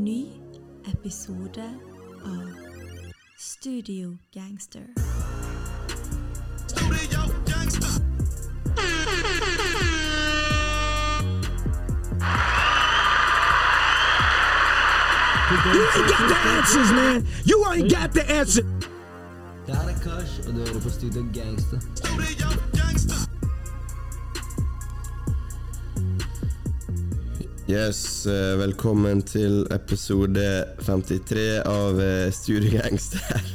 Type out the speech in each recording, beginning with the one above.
Ny episode av Studio Gangster. You ain't got the answers, man. You ain't got the answer. Det her er Kash, og du hører på Studio Gangster. Yes, eh, velkommen til episode 53 av eh, Studio Gangster.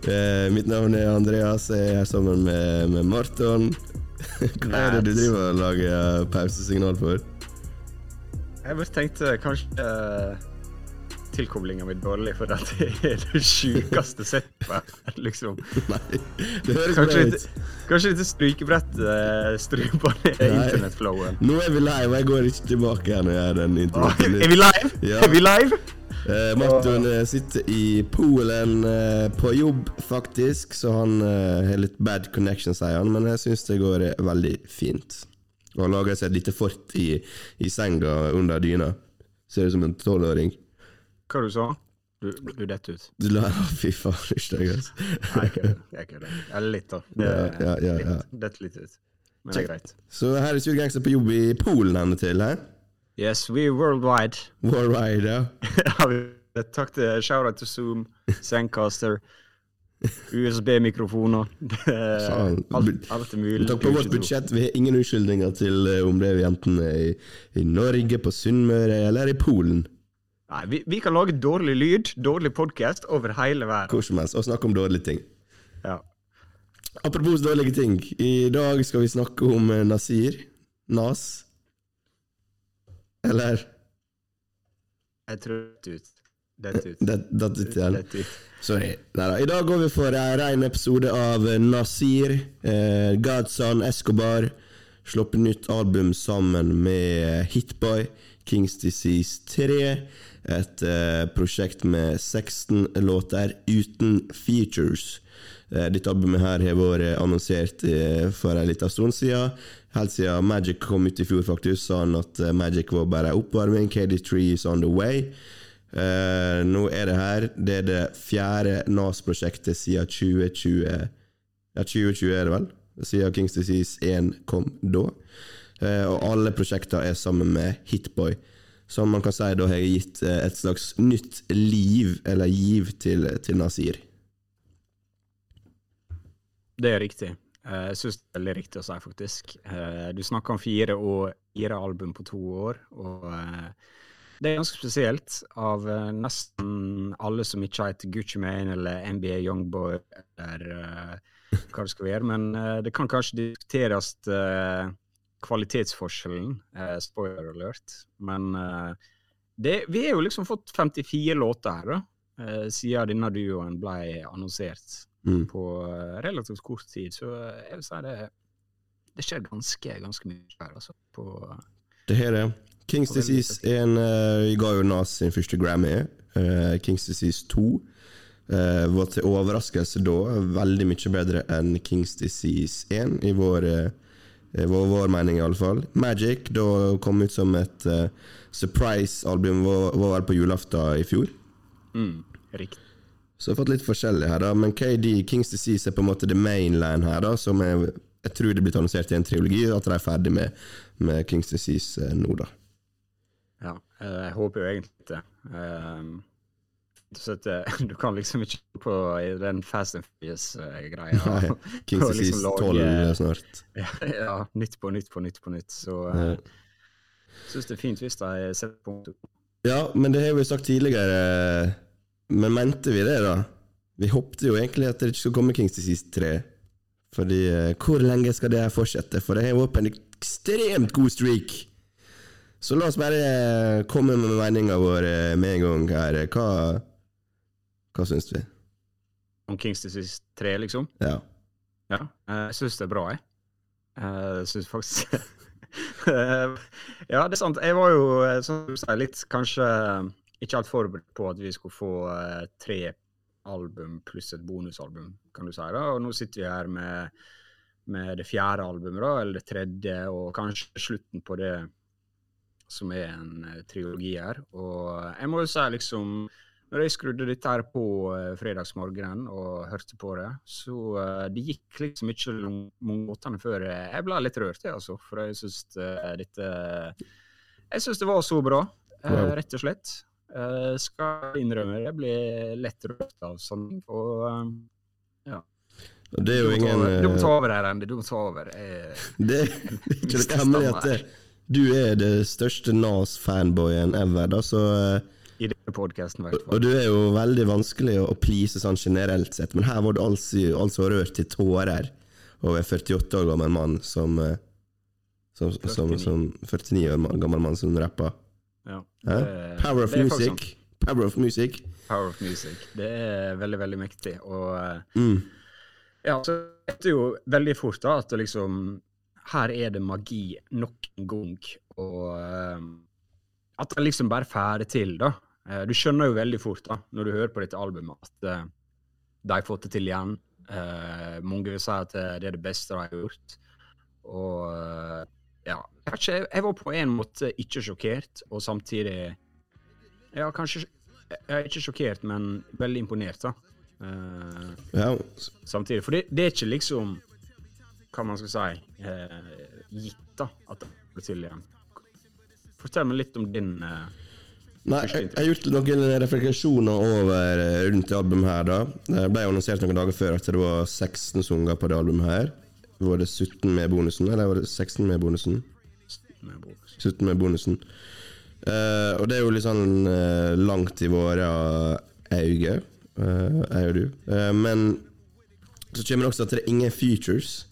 Eh, Mitt navn er Andreas, jeg er her sammen med, med Marton. Hva er det du driver og lager pausesignal for? Jeg bare tenkte kanskje uh, tilkoblinga mi dårlig, for at det er det sjukeste settet. Liksom. Nei, det høres Kanskje, litt, kanskje litt strykebrett uh, struper ned internettflowen. Nå er vi live, og jeg går ikke tilbake her når jeg gjør den introen. Er vi live? Ja. Er vi live? Eh, Martin eh, sitter i Polen eh, på jobb, faktisk, så han eh, har litt bad connection, sier han, men jeg syns det går eh, veldig fint. Og han lager seg et lite fort i, i senga under dyna. Ser ut som en tolvåring. Hva du sa du? Du detter ut. Du lar Fy faen, ikke deg, altså. Nei, jeg kødder. Eller litt, da. Det, Ja, ja, ja, detter litt ut. Men det er greit. Så her er Surgangster på jobb i Polen henne til, hæ? Yes, we worldwide. worldwide. Ja. Ja, Takk til Shout-out til Zoom, Zencaster, USB-mikrofoner. Alt, alt er mulig. Takk på vårt budsjett, vi har ingen unnskyldninger til eh, om det er enten i, i Norge, på Sunnmøre eller i Polen. Nei, vi, vi kan lage dårlig lyd, dårlig podkast over hele verden. Hvor som helst, og snakke om dårlige ting. Ja. Apropos dårlige ting. I dag skal vi snakke om eh, Nasir. Nas. Eller Jeg tror det ut. Dette ut. det. Dette ut. Sorry. Neida. I dag går vi for en ren episode av eh, Nasir, eh, Godson, Escobar. Sluppet nytt album sammen med Hitboy, Kings Disease 3. Et eh, prosjekt med 16 låter uten features. Eh, dette albumet her har vært annonsert eh, for en liten stund siden. Helt siden Magic kom ut i fjor, faktisk, sa han at Magic var bare oppvarming. KD3 is on the way. Eh, nå er det her. Det er det fjerde NAS-prosjektet siden 2020. Ja, 2020 er det vel? Siden Kings Disease 1 kom da. Eh, og alle prosjekter er sammen med Hitboy. Som man kan si da har gitt eh, et slags nytt liv, eller giv, til, til Nasir. Det er riktig. Eh, Jeg syns det er veldig riktig å si, faktisk. Eh, Du snakker om fire, og, fire album på to år, og det er ganske spesielt. Av nesten alle som ikke heter Gucci Mane eller NBA Youngboy eller hva det skal være. Men det kan kanskje diskuteres kvalitetsforskjellen. eh, spoiler alert. Men eh, det, vi har jo liksom fått 54 låter her, da. eh, siden denne duoen ble annonsert Mm. på eh, relativt kort tid. Så eh, jeg vil si det det skjer ganske, ganske mye her, altså. På, Det her er Kings Disease er Disease 1 uh, ga jo Nas sin første Grammy. Uh, Kings Disease 2 uh, var til overraskelse da veldig mye bedre enn Kings Disease 1, i vår, uh, vår, vår mening iallfall. Magic da kom ut som et uh, surprise-album, vår, var vel på julaften i fjor. mm, riktig. Så jeg har fått litt forskjellig her, da. Men KD, Kings Disease, er på en måte the mainland her, da. Som jeg, jeg tror det blir annonsert i en triologi, at de er ferdig med, med Kings Disease uh, nå, da. Ja, eh, jeg håper jo egentlig det. Um, så eh, du kan liksom ikke på den Fast and Furious-greia. Kings of liksom 12 snart. ja, ja, nytt på nytt på nytt på nytt. Så jeg syns det er fint hvis de setter punkt. Ja, men det har vi sagt tidligere. Men mente vi det, da? Vi håpte jo egentlig at det ikke skulle komme Kings Disease 3. Fordi eh, hvor lenge skal det her fortsette? For det har vært en ekstremt god streak. Så la oss bare eh, komme med meninga vår eh, med en gang her. Hva, hva syns vi? Om Kings Disease 3, liksom? Ja. Ja, eh, jeg syns det er bra, jeg. Eh, Jeg syns faktisk Ja, det er sant. Jeg var jo, eh, som du sier, litt kanskje ikke helt forberedt på at vi skulle få tre album pluss et bonusalbum, kan du si. da, Og nå sitter vi her med, med det fjerde albumet, da, eller det tredje, og kanskje slutten på det som er en trilogi her. Og jeg må jo si liksom når jeg skrudde dette her på uh, fredagsmorgenen og hørte på det, så uh, det gikk liksom ikke måtene før jeg ble litt rørt, jeg, altså. For jeg syns uh, dette Jeg syns det var så bra, rett og slett. skal innrømme jeg blir lett rørt av sånn. Og ja. Det er jo ingen du må eh, ta over her, Andy. Du må ta over. Jeg, Det er ikke det hemmelig at du er det største Nas-fanboyen ever, da, så eh, I denne podkasten, i hvert Og du er jo veldig vanskelig å, please sånn generelt sett, men her var du altså, altså rørt til tårer over en 48 år gammel mann som eh, som, som, 49. som 49 år gammel mann som rapper. Ja. Det- Power of er music. Power of music. Power of music. Det er veldig, veldig mektig. Og eh, Mm. ja, så vet du jo veldig fort da at liksom Her er det magi nok en gang. Og eh, at det liksom bare får det til, da. Eh, du skjønner jo veldig fort da, når du hører på dette albumet, at eh, de har fått det til igjen. Eh, mange vil si at det er det beste de har gjort. Og ja, jeg, jeg, var på en måte ikke sjokkert, og samtidig Ja, kanskje Jeg er ikke sjokkert, men veldig imponert, da. Uh, Ja, samtidig. For det, det er ikke liksom Hva man skal si uh, gitt, da, at det går til igjen. Fortell meg litt om din eh, Nei, jeg, har gjort noen refleksjoner over eh, rundt det albumet her, da. Det ble annonsert noen dager før at det var 16 sanger på det albumet her. Var det 17 med bonusen, eller var det 16 med bonusen? 17 med bonusen. Uh, og det er jo litt sånn uh, langt i våre øyne, uh, jeg og du. Men så kommer det også at det er ingen features.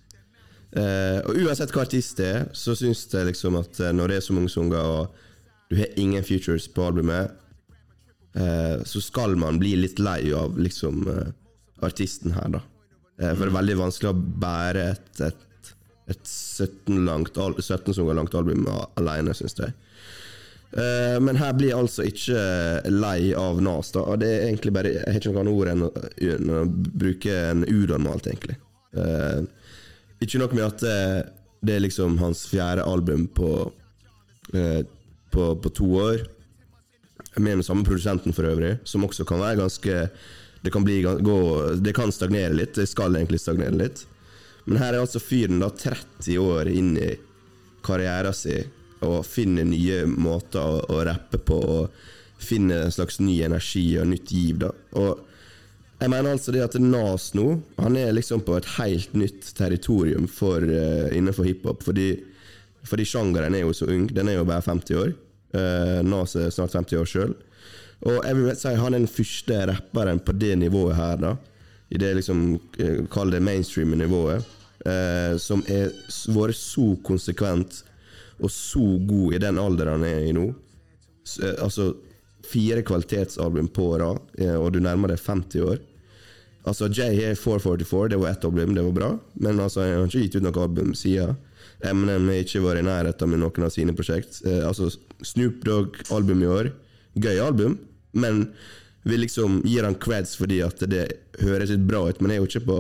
Og uansett hva artist det er, så syns jeg liksom at når det er så mange sanger, og du har ingen futures på albumet, eh, så skal man bli litt lei av liksom eh, artisten her, da. Eh, for det er veldig vanskelig å bære et, et, et 17, langt, al- 17 sanger langt album alene, syns jeg. Eh, men her blir jeg altså ikke lei av Nas. da det er egentlig bare Jeg har ikke noe annet ord enn å, enn å bruke en unormalt, egentlig. Eh, ikke nok med at det, det er liksom hans fjerde album på, eh, på, på to år. Med den samme produsenten for øvrig, som også kan være ganske Det kan, bli, gå, det kan stagnere litt. Det skal egentlig stagnere litt. Men her er altså fyren da 30 år inn i karrieren sin og finner nye måter å, å rappe på og finner en slags ny energi og nytt giv. da Og jeg mener altså det at Nas nå Han er liksom på et helt nytt territorium for, uh, innenfor hiphop. Fordi, fordi sjangeren er jo så ung. Den er jo bare 50 år. Uh, Nas er snart 50 år sjøl. Og jeg vil si han er den første rapperen på det nivået her, da. I det liksom eh, Kall det mainstream nivået. Eh, som s- vært så konsekvent og så god i den alderen han er i nå. S- eh, altså fire kvalitetsalbum på rad, og du nærmer deg 50 år. Altså, Jay har 444, det var ett album, det var bra, men altså, han har ikke gitt ut noe album siden. Eminem har ikke vært i nærheten med noen av sine prosjekt. Eh, altså, Snoop Dogg-album i år, gøy album, men vi liksom gir han creds fordi at det høres litt bra ut, men er jo ikke på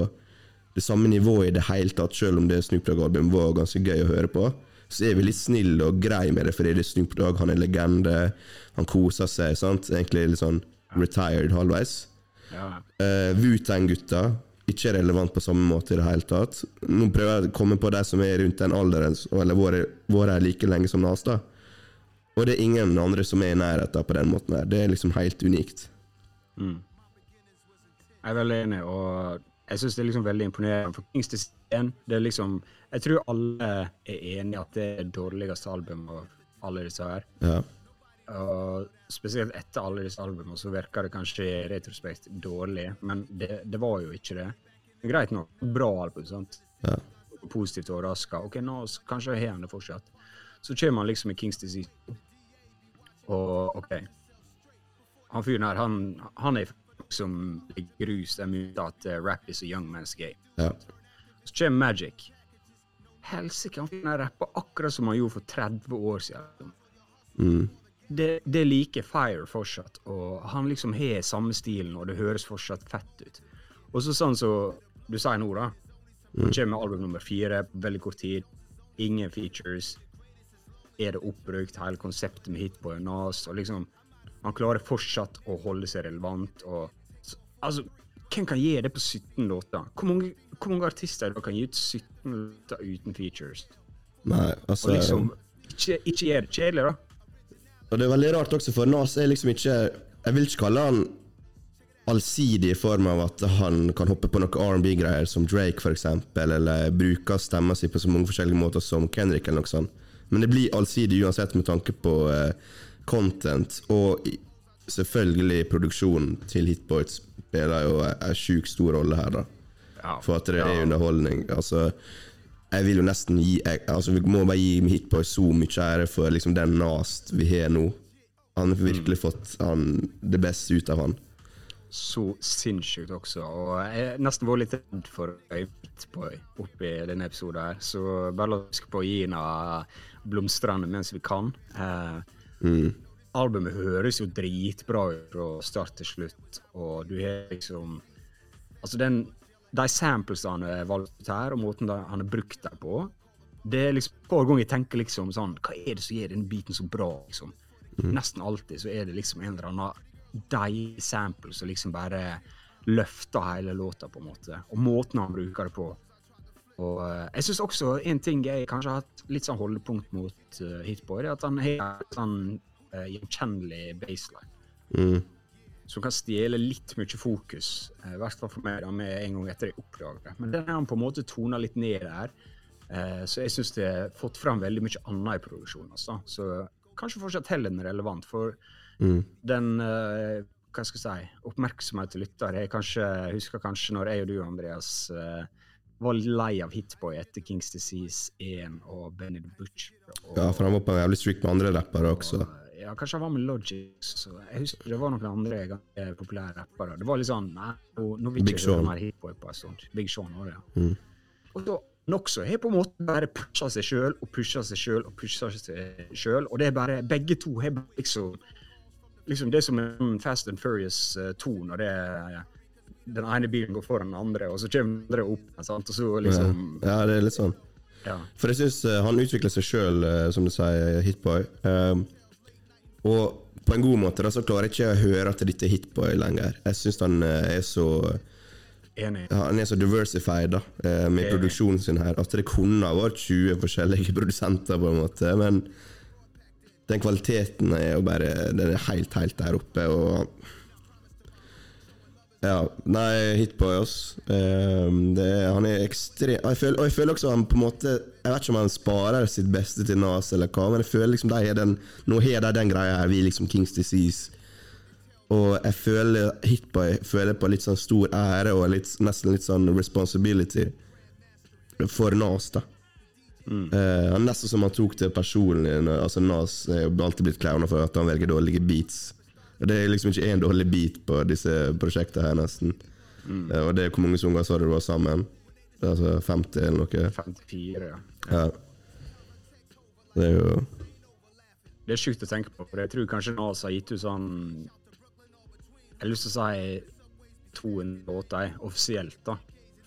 det samme nivået i det hele tatt, selv om det Snoop Dogg-album var ganske gøy å høre på. Så er vi litt snille og greie med det, fordi det er Snoop Dogg, han er legende, han koser seg, sant? Egentlig litt sånn retired halvveis. Ja. Uh, Wu-Tang-gutta, ikke relevant på samme måte i det hele tatt. Nå prøver jeg å komme på de som er rundt den alderen, eller vært her like lenge som Nas, da. Og det er ingen andre som er i nærheten på den måten her. Det er liksom helt unikt. Jeg er veldig enig, og jeg syns det er liksom veldig imponerende. For Kings Design, det er liksom Jeg tror alle er enig i at det er det dårligste albumet av alle disse her. Ja. Og spesielt etter alle disse albumene så virker det kanskje i retrospekt dårlig, men det, det var jo ikke det. Greit nok. Bra album, sant? Ja. Positivt overraska. Ok, nå kanskje har han det fortsatt. Så kommer han liksom i Kings Disease, og OK. Han fyren her, han, han er som legger grus den myten at uh, rap is a young man's game. ja. Så kommer Magic. Helsike, han fyren her rapper akkurat som han gjorde for 30 år siden. Mm. Det, det liker fire fortsatt, og han liksom har samme stilen, og det høres fortsatt fett ut. Og så sånn som du sier nå, da. Han kommer med album nummer fire på veldig kort tid. Ingen features. er det oppbrukt, hele konseptet med Hitboy og Nas. og liksom, Han klarer fortsatt å holde seg relevant. og så, altså, Hvem kan gi det på 17 låter? Hvor mange, hvor mange artister kan gi ut 17 låter uten features? Nei, altså Og liksom, ikke, ikke gjør det kjedelig, da. Og det er veldig rart også, for Nas er liksom ikke Jeg vil ikke kalle han allsidig i form av at han kan hoppe på noe R&B-greier som Drake eksempel, eller bruker stemma si på så mange forskjellige måter som Kendrick eller noe sånt. Men det blir allsidig uansett med tanke på eh, content, og selvfølgelig produksjonen til Hitboyt spiller jo en sjukt stor rolle her, da. Ja. For at det er underholdning. Altså, jeg vil jo nesten gi jeg, altså, Vi må bare gi Hitboy så mye ære for liksom, den Nast vi har nå. Han har virkelig fått han, det beste ut av han. så sinnssykt også. Og jeg nesten var litt redd for Hitboy oppi denne episoden her. Så bare la oss på å gi henne blomstrene mens vi kan. Eh, Albumet høres jo dritbra ut fra start til slutt, og du har liksom Altså, den De samplesene han har valgt ut her, og måten han har brukt dem på Det er liksom Hver gang jeg tenker liksom sånn Hva er det som gjør denne biten så bra, liksom? Nesten alltid så er det liksom en eller annen deilig sample som liksom bare løfter hele låta, på en måte. Og måten han bruker det på. Og uh, jeg syns også en ting jeg kanskje har hatt litt sånn holdepunkt mot uh, Hitboy, er at han har en sånn uh, gjenkjennelig baseline. Mm. Som kan stjele litt mye fokus, eh, i hvert fall for meg, da, med en gang etter jeg oppdager det. Men den har han på en måte tona litt ned der. Eh, så jeg syns det har fått fram veldig mye annet i produksjonen. Altså. Så kanskje fortsatt heller den relevant, for Mm. den eh, hva skal jeg si, oppmerksomhet til lytter. Jeg kanskje, husker kanskje når jeg og du, Andreas, var lei av Hitboy etter Kings Disease 1 og Benny the Butcher. Og, Ja, for han var på en jævlig strict med andre rappere også. Ja, kanskje han var med Logic. Så jeg husker det var noen andre ganske populære rappere. Det var litt sånn Nei, nå, vil ikke høre mer hiphop en stund. Big Sean var det, ja. Mm. Og så nokså har på en måte bare pusha seg sjøl og pusha seg sjøl og pusha seg sjøl. Og det er bare Begge to har liksom liksom Det som en Fast and Furious eh, 2, når det er ja, den ene bilen går foran den andre, og så kommer den andre opp. Sant? Og så liksom Ja, det er litt sånn. ja. For jeg syns han utvikler seg sjøl, som du sier, Hitboy. Um, og på en god måte da, så klarer jeg ikke å høre at dette er Hitboy lenger. Jeg syns han eh, er så Enig. ja, Han er så diversified da, eh, med Enig. produksjonen sin her. At det kunne ha vært 20 forskjellige produsenter, på en måte. Men den kvaliteten er jo bare Den er helt, helt der oppe. Og ja, nei, ass. Um, er, han er ekstrem Og jeg føler også han på en måte Jeg vet ikke om han sparer sitt beste til Nas, eller hva, men jeg føler liksom de har den Nå har de den greia her, vi liksom Kings Disease. Og jeg føler Hitboy føler på litt sånn stor ære og litt, nesten litt sånn responsibility for Nas, da. Mm. Uh, nesten som han tok det personlig. Altså Nas er jo alltid blitt clowna for at han velger dårlige beats. Og Det er liksom ikke én dårlig beat på disse prosjektene her, nesten. Eh, og det er hvor mange sanger sa du var sammen? Altså 50 eller noe? 54, ja. Ja. Det er jo Det er sjukt å tenke på, for jeg tror kanskje Nas har gitt ut sånn Jeg har lyst til å si 200 låter offisielt, da,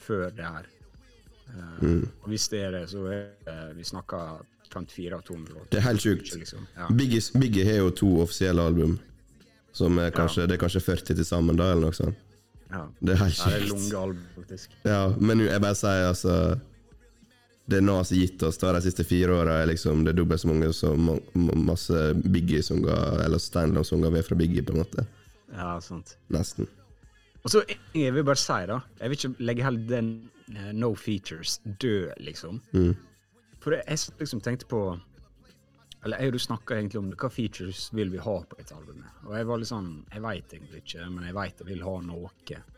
før det her. Mm. Og hvis det er det, så er det Vi snakker 54 av 200 låter. Det er helt sjukt. Liksom. Ja. Biggie, har jo to offisielle album. Som er kanskje, Det er kanskje 40 til sammen, da, eller noe sånt. Ja. Det er helt Ja, det er sjukt. lange album, faktisk. Ja, men jeg bare sier altså Det Nas har gitt oss da de siste fire åra, er liksom det er dobbelt så mange som ma- ma- masse Biggie-sanger, eller standup-sanger vi er fra Biggie, på en måte. Ja, sant. Nesten. Og så jeg vil bare si, da. Jeg vil ikke legge heller den uh, no features død, liksom. Mm. For jeg, jeg liksom tenkte på Eller jeg og du snakka egentlig om. Hva features vil vi ha på et album? Og jeg var litt sånn Jeg veit egentlig ikke, men jeg veit jeg vil ha noe.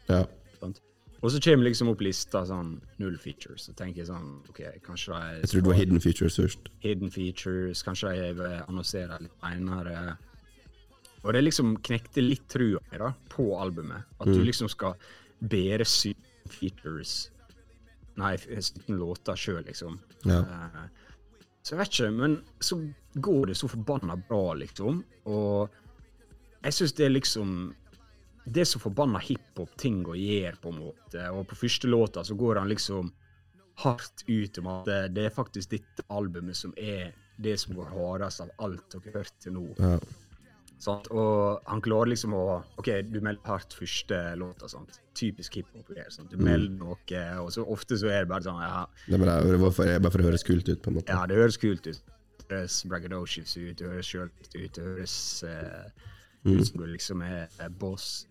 Ja. Sant? Og så kommer liksom opp lista sånn null features. Så tenker sånn OK, kanskje de Jeg tror det var Hidden Features først. hidden features, kanskje de annonserer litt seinere. Og det liksom knekte litt trua mi da, på albumet. At du liksom skal bære 17 features Nei, 17 låter sjøl, liksom. Ja. Uh, så jeg vet ikke, men så går det så forbanna bra, liksom. Og jeg syns det er liksom Det er så forbanna hiphop-ting å gjøre, på en måte. Og på første låta så går han liksom hardt ut om at det- er faktisk dette albumet som er det som går hardest av alt dere har hørt til nå. Ja. Sant? Og han klarer liksom å OK, du melder hardt første låta. Sant? Typisk hiphop. her, Du Du melder noe, og så ofte så er det bare sånn Ja, Det er bare, for, bare for å høres kult ut, på en måte. ja det høres kult ut. Det høres braggadocious ut, det høres sjølt ut, det høres eh, ut som du liksom er boss.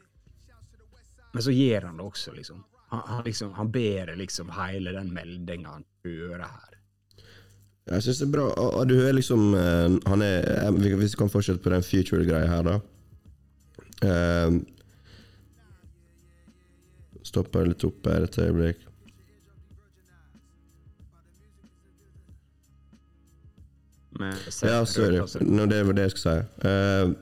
Men så gjør han det også, liksom. Han, han, liksom, han ber liksom hele den meldinga han hører her. Jeg syns det er bra. Du hører liksom eh, Han er eh, Hvis vi kan fortsette på den future-greia her, da. Uh, Stopper litt opp her et øyeblikk. Ja, sorry. No, det var det jeg skulle si. Uh,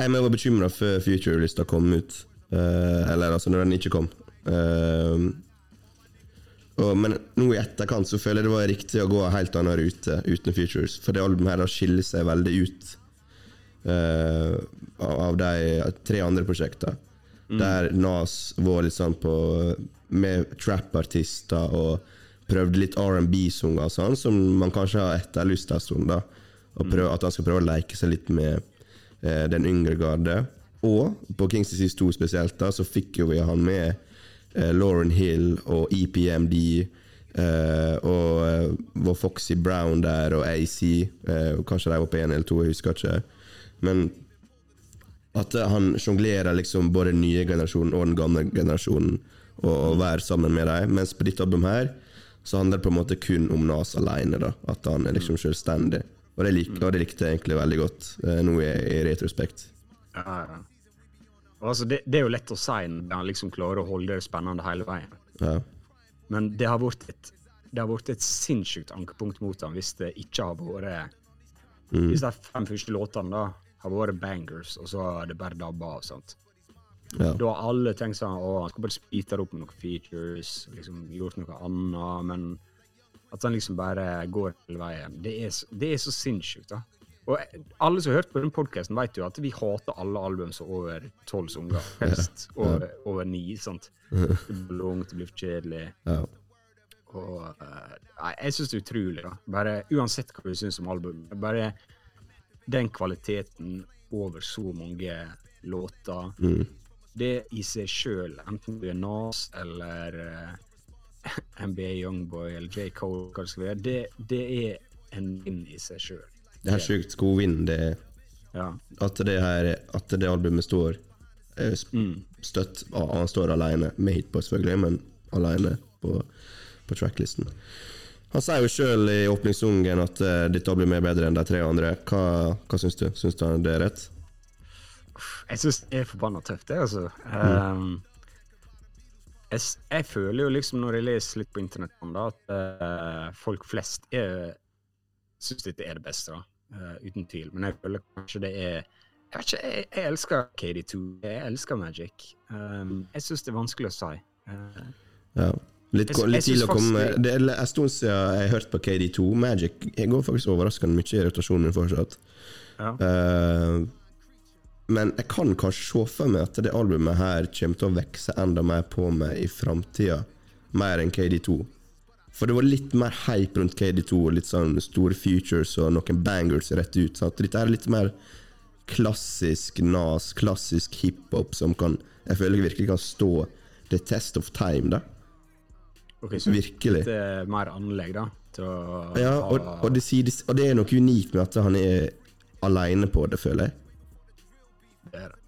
jeg var bekymra før Future-lista kom ut. Eh, eller altså, når den ikke kom. Eh, og, men nå i etterkant så føler jeg det var riktig å gå en helt annen rute uten Futures. For det albumet her da skiller seg veldig ut uh, av de tre andre prosjektene. Der Nas var litt sånn på med trap-artister og prøvde litt R&B-sanger og sånn, som man kanskje har etterlyst en stund. da og prøve, At han skal prøve å leke seg litt med eh, den yngre garde. Og på Kings Disease 2 spesielt, da så fikk jo vi han med eh, Lauren Hill og EPMD. eh, og eh, vår Foxy Brown der, og AC. eh, og kanskje de var på én eller to, jeg husker ikke. Men at eh, han sjonglerer liksom både den nye generasjonen og den gamle generasjonen, og, og være sammen med dem. Mens på ditt album her så handler det på en måte kun om Nas alene. da At han er liksom selvstendig. Og det, lik, og det likte jeg egentlig veldig godt, eh, nå i, i retrospekt. Ja, ja. Altså, det, det er jo lett å si når han liksom klarer å holde det spennende hele veien. Ja. Men det har vært et, det har vært et sinnssykt ankepunkt mot ham hvis det ikke har vært Hvis de fem første låtene da har vært bangers, og så har det bare dabba av. sant? Ja. Da har alle tenkt sånn Å, han skal bare speede opp med noen features, liksom gjort noe annet, men at han liksom bare går hele veien, det er, det er så sinnssykt, da. Og alle som har hørt på den podkasten, vet jo at vi hater alle album som er over tolv sanger. Helst over, over ni. sant? Det blir langt, det blir for kjedelig. Ja. Og eh, nei, jeg syns det er utrolig, da. Bare uansett hva vi syns om album. Bare den kvaliteten over så mange låter. Det i seg sjøl, enten du er Nas eller uh, NBA Youngboy eller J. Cole, hva det skal være, det, det er en vinn i seg sjøl. Det er sjukt god vind. Det er Ja. at det, her, at det albumet står eh, sp- støtt ah, Han står alene, med Hitboy selvfølgelig, men alene på, på tracklisten. Han sier jo sjøl i åpningssungen at uh, ditt album er bedre enn de tre andre. Hva, hva syns du? Syns du det er rett? Jeg syns det er forbanna tøft, det, altså. Um, jeg, jeg føler jo liksom, når jeg leser litt på internett om at uh, folk flest syns dette er det beste, da. Eh, uten tvil. Men jeg føler kanskje det er Jeg ikke, jeg, jeg elsker KD2. Jeg elsker Magic. Um, jeg syns det er vanskelig å si. Uh, Ja. Litt, Jeg litt til å komme det- er en stund siden jeg har hørt på KD2. Magic Jeg går faktisk overraskende mye i rotasjonen fortsatt. ja. Uh, men jeg kan kanskje se for meg at det albumet her kommer til å vokse enda mer på meg i framtida. Mer enn KD2. For det var litt mer hype rundt KD2, litt sånn store futures og noen bangers rett ut. Sant? Dette er litt mer klassisk nas, klassisk hiphop som kan Jeg føler virkelig kan stå the test of time, da. Ok, så Virkelig. litt er mer anlegg, da. Ja, og, og, det, og det er noe unikt med at han er aleine på det, føler jeg. det er det.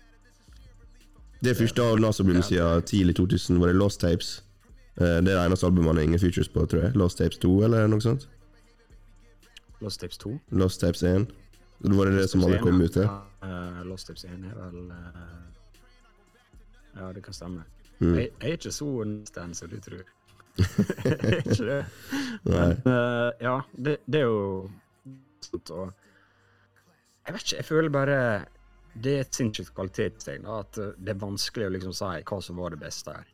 Det første av Nas-albumet siden tidlig 2000 var det Lost Tapes. Eh, Det er det eneste albumet han har ingen features på, tror jeg. Lost Tapes 2, eller noe sånt. Lost Tapes 2. Lost Tapes 1. Det var det det som alle kom ut til. Ja, eh, Lost Tapes 1 er vel eh, Ja, det kan stemme. Mm. Jeg, jeg er ikke så stand som du tror. jeg er ikke det. Men uh, ja, det, det er jo sånt å Jeg vet ikke, jeg føler bare det er et sinnssykt kvalitetstegn. At det er vanskelig å liksom si hva som var det beste her.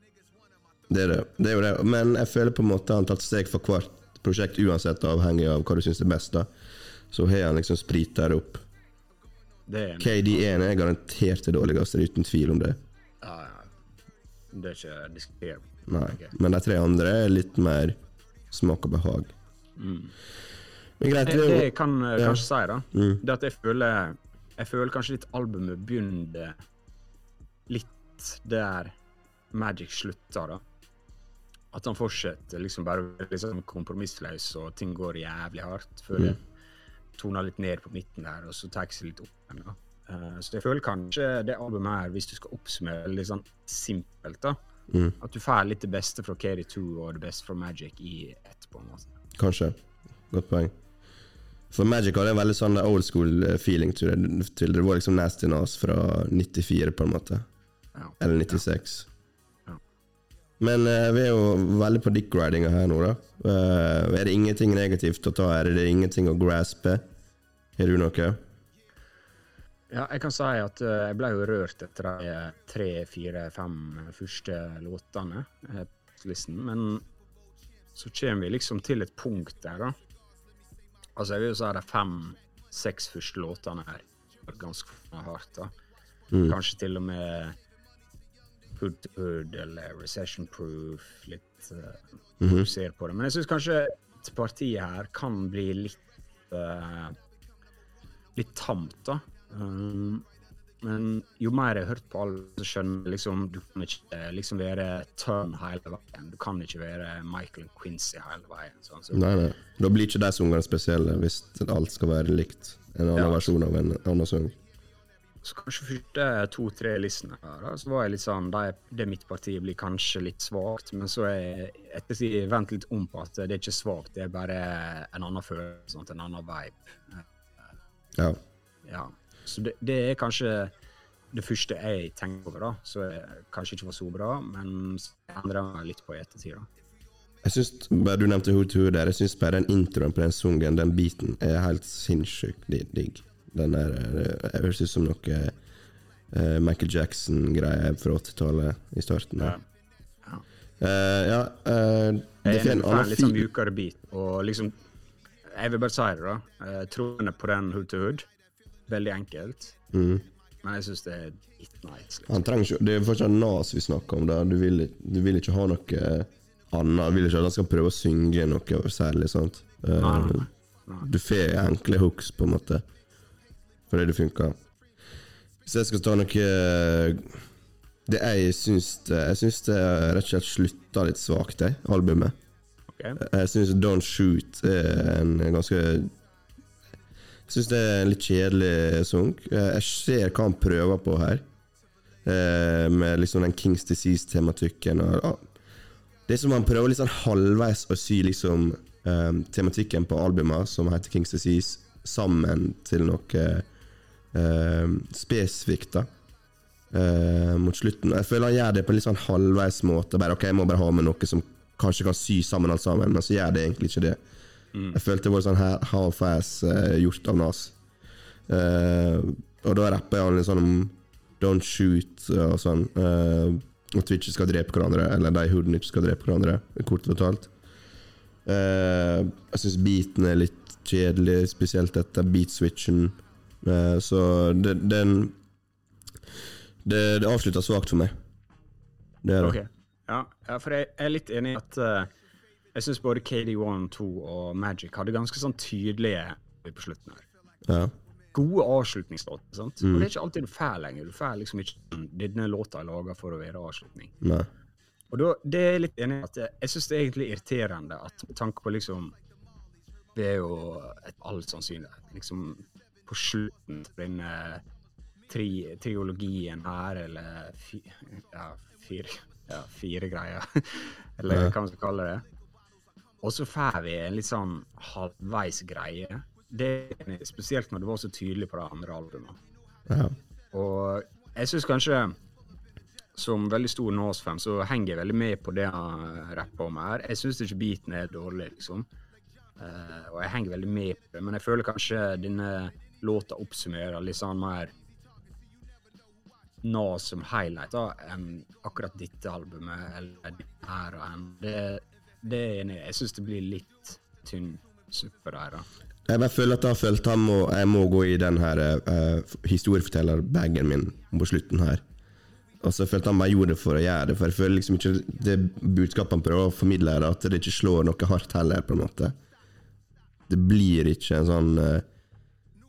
Det er det. det er jo det. Men jeg føler på en måte han har tatt steg for hvert prosjekt, uansett avhengig av hva du syns er best. da. Så har han liksom sprita det opp. Det er, KD1 er garantert det dårligste, det er uten tvil om det. ja, ja. Det er ikke diskutert. Nei. Men de tre andre er litt mer smak og behag. Men greit, Det, det jeg kan eh, Ja. kanskje si, da, Mm. det at jeg føler Jeg føler kanskje litt albumet begynner litt der Magic slutta, da. At han fortsetter liksom bare liksom kompromissløs, og ting går jævlig hardt. Før det toner litt ned på midten der, og så tar seg litt opp igjen. Eh, så jeg føler kanskje det albumet her, hvis du skal oppsummere litt sånn simpelt, da Mm. At du får litt det beste fra KD2 og det beste fra Magic i ett, på en måte. Kanskje. Godt poeng. For Magic hadde en veldig sånn old school eh, feeling til det. Det var liksom Nasty Nas fra 94, på en måte. Ja. Eller 96. Ja. Men uh, vi er jo veldig på dick-ridinga her nå, da. Uh, er det ingenting negativt å ta her? Er det ingenting å graspe? Har du noe? Ja, jeg kan si at uh, jeg ble jo rørt etter de tre, fire, fem første låtene på listen, men så kommer vi liksom til et punkt der, da. Altså, jeg vil jo si de fem-seks første låtene her ganske hardt, da. Mm. Kanskje til og med Hood eller Recession Proof, litt uh, Mhm. ser på det. Men jeg syns kanskje et parti her kan bli litt uh, litt tamt, da. Um, men jo mer jeg har hørt på alle, så skjønner jeg liksom Du kan ikke liksom være Turn hele veien. Du kan ikke være Michael Quincy hele veien. Sånn. Så, Nei, nei. Da blir ikke de sangene spesielle hvis alt skal være likt. En annen Ja. versjon av en annen sang. Så kanskje første to-tre listene her, da, så var jeg litt sånn Det, Det mitt parti blir kanskje litt svakt, men så er jeg etter si, vent litt om på at det er ikke svakt, det er bare en annen følelse, sånn, en annen vibe. Ja. Ja. Så det, det er kanskje det første jeg tenker over, da. Så jeg kanskje ikke var så bra, men så endrer jeg meg litt på i ettertid, da. Jeg bare Du nevnte Hood to Hood der. Jeg syns bare den introen på den sungen, den biten, er helt sinnssykt digg. Den der eh, jeg høres ut som noe uh, Michael Jackson-greier fra 80-tallet i starten. Ja. Uh, ja uh, det er en en annen litt sånn mjukere beat, og liksom Jeg vil bare si det, da. Uh, Troende på den hood to hood. Veldig enkelt. Mm. Men jeg syns det er litt nice. Liksom. Han trenger ikke, Det er fortsatt Nas vi snakker om. da Du vil, du vil ikke ha noe annet. Du vil ikke at han skal prøve å synge noe særlig. sant? Uh, Nei, nei, nei. Du får enkle hooks, på en måte. Fordi det funka. Hvis jeg skal ta noe Det jeg syns det, Jeg syns det rett og slett slutta litt svakt, det albumet. Okay. Jeg syns Don't Shoot er en ganske Jeg syns det er en litt kjedelig sang. Jeg ser hva han prøver på her, eh, med liksom den Kings Disease-tematikken. ah, Det er som han prøver sånn halvveis å sy liksom eh, tematikken på albumet, som heter Kings Disease, sammen til noe eh, spesifikt, da. Eh, mot slutten. Jeg føler han gjør det på en litt sånn halvveis måte. Bare, ok, Jeg må bare ha med noe som kanskje kan sy sammen alt sammen, men så gjør det egentlig ikke det. Jeg følte det var sånn half-ass eh, gjort av Nas. Eh, og da rapper han litt sånn om don't shoot og sånn. eh, at vi ikke skal drepe hverandre, eller de hoodene ikke skal drepe hverandre, kort fortalt. Eh, jeg syns beaten er litt kjedelig, spesielt etter beat-switchen. Eh, så det, den Det, det avslutta svakt for meg. Det er det. Ok. Ja, for jeg er litt enig i at eh, jeg syns både KD1, 2 og Magic hadde ganske sånn tydelige på slutten her. Ja. Gode avslutningslåter. sant? Og det er ikke alltid du får lenger. Du får liksom ikke Denne låta er laga for å være avslutning. Nei. Og da, det er jeg litt enig i at jeg, jeg syns det er egentlig irriterende at med tanke på liksom Det er jo et all sannsynlighet liksom på slutten av denne tri, triologien her, eller fi, ja, fire, ja, fire greier, eller Ja. hva man skal kalle det. Og så får vi en litt sånn halvveis greie. Det er Spesielt når du var så tydelig på det andre albumet. Ja. Og jeg syns kanskje som veldig stor Nas-fan så henger jeg veldig med på det han rapper om her. Jeg syns ikke beaten er dårlig, liksom. Uh, og jeg henger veldig med på det, men jeg føler kanskje denne låta oppsummerer litt sånn mer nå som highlight da, enn akkurat dette albumet eller her og enn. Det, det er jeg enig. Jeg syns det blir litt tynn suppe der, da. Jeg bare føler at jeg har følt ham, og jeg må gå i den her uh, historiefortellerbagen min på slutten her. Og så følte han bare gjorde det for å gjøre det, for jeg føler liksom ikke det budskapet han prøver å formidle, er at det ikke slår noe hardt heller, på en måte. det blir ikke en sånn eh,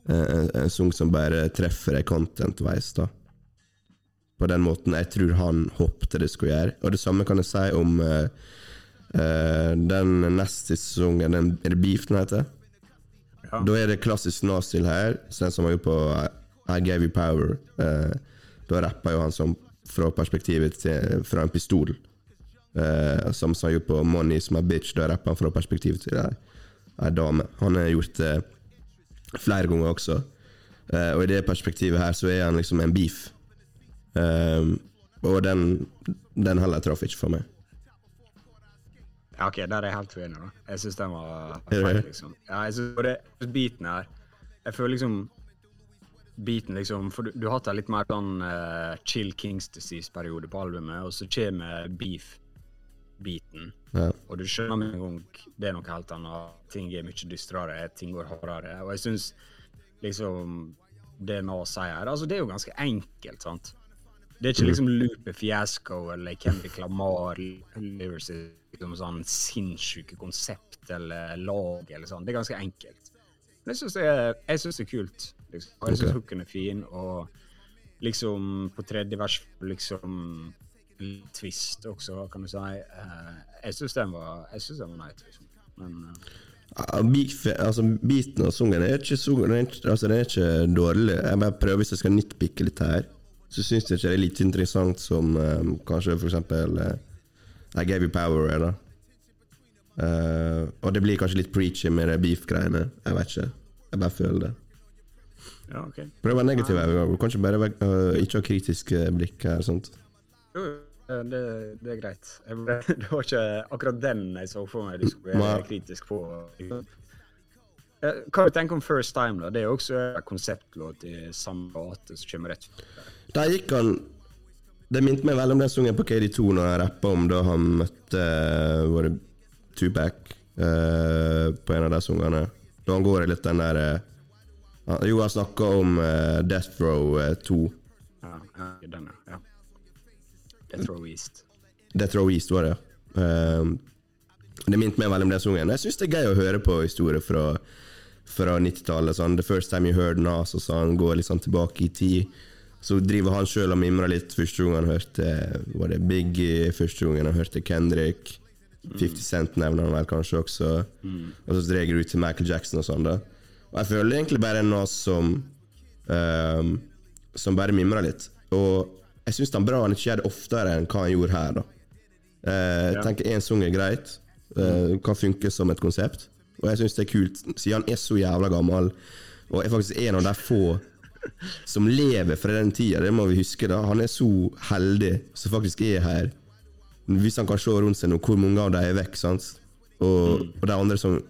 en, en sang som bare treffer deg content-veis. da. På den måten jeg tror han håpte det skulle gjøre. Og det samme kan jeg si om uh, uh, den neste sesongen, den, er det Beef den heter? Ja. Da er det klassisk Nasil her, den som har gjort på I, Gave You Power. Uh, da rapper jo han som fra perspektivet til, fra en pistol. Eh, som sa jo på Money is my bitch, da rapper han fra perspektivet til ei dame. Han har gjort det flere ganger også. Uh, og i det perspektivet her så er han liksom en beef. Eh, og den, den heller traff ikke for meg. Ja, ok, der er jeg helt uenig. da. Jeg syns den var feil, liksom. Ja, jeg synes, og det beaten her Jeg føler liksom Beaten, liksom For du, du har hatt en litt mer sånn uh, chill Kings Disease-periode på albumet, og så kommer beef-beaten. Ja. Og du skjønner med en gang det er noe helt annet. Ting er mye dystrere, ting går hardere. Og jeg syns liksom det nå sier her Altså, det er jo ganske enkelt, sant? Det er ikke liksom Lupe Fiasco eller Kendrick Lamar lyrics liksom sånn sinnssyke konsept eller lag eller sånn. Det er ganske enkelt. Men jeg syns det, er- det er kult. Liksom. Og jeg syns Ok. hooken er fin, og liksom på tredje vers liksom twist også, kan du si. Eh, jeg syns den var Jeg synes den var nice, liksom. Men eh, Ja, beef, altså Biten og sangen er ikke den er altså, den er ikke dårlig. Jeg bare prøver hvis jeg skal nitpikke litt her. Så syns jeg ikke det er like interessant som um, kanskje eksempel eh, I Gave You Power er, da. Eh, og det blir kanskje litt preachy med de beef-greiene. Jeg vet ikke. Jeg bare føler det. ja, OK. Prøv å være negativ. Kanskje Du kan ikke bare øh, ikke ha kritiske blikk her. Sant? Jo, jo, det, det er greit. Ble- det var ikke akkurat den jeg så for meg du skulle være kritisk på. Eh, Hva du tenker om First Time? da? Det er jo også en konseptlåt i samme gate som kommer rett før. Der gikk han Det minte meg veldig om den sangen på KD2 når han rappa om da han møtte øh, Var Tupac uh, på en av de sangene. Da han går i litt den der uh, Jo, han snakka om uh, Death Row øh, 2. Ja, ja, den, ja. Ja. Death Row East. Death Row East var det. Ehm, det minte meg veldig om den sangen. Jeg syns det er gøy å høre på historier fra, fra 90-tallet. Sånn, The First Time You Heard Nas, og sånn, går litt sånn tilbake i tid. Så driver han sjøl og mimrer litt første gang han hørte Var det Biggie, første gang han hørte Kendrick. 50 Cent nevner han vel kanskje også. Og så drar du ut til Michael Jackson og sånn. da Og jeg føler egentlig bare en Nas som um, Som bare mimrer litt. Og jeg syns det er bra han ikke gjør det oftere enn hva han gjorde her. da Eh, jeg Ja. tenker én sang er greit, eh, kan funke som et konsept. Og jeg syns det er kult, siden han er så jævla gammel, og er faktisk en av de få som lever fra den tida, det må vi huske. da Han er så heldig som faktisk er her. Hvis han kan se rundt seg nå, hvor mange av dem er vekk, sant? Og, og de andre som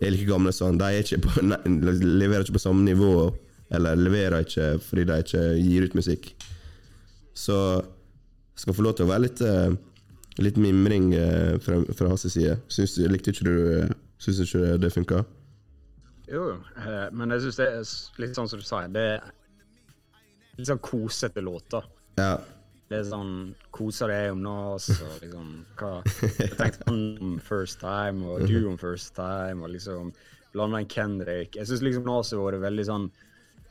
er like gamle som han, de ikke på, nei, leverer ikke på samme nivå, eller leverer ikke fordi de ikke gir ut musikk. Så skal få lov til å være litt eh, Litt mimring eh, fra, fra hans side. Syns du, likte ikke du eh, Syns ikke det funka? Jo, Men jeg syns det er litt sånn som du sa, Det er litt sånn kosete låter. Ja. Det er sånn Koser deg om Nas og liksom hva Jeg tenkte om First Time, og du om First Time, og liksom blanda inn Kendrick. Jeg syns liksom Nas har vært veldig sånn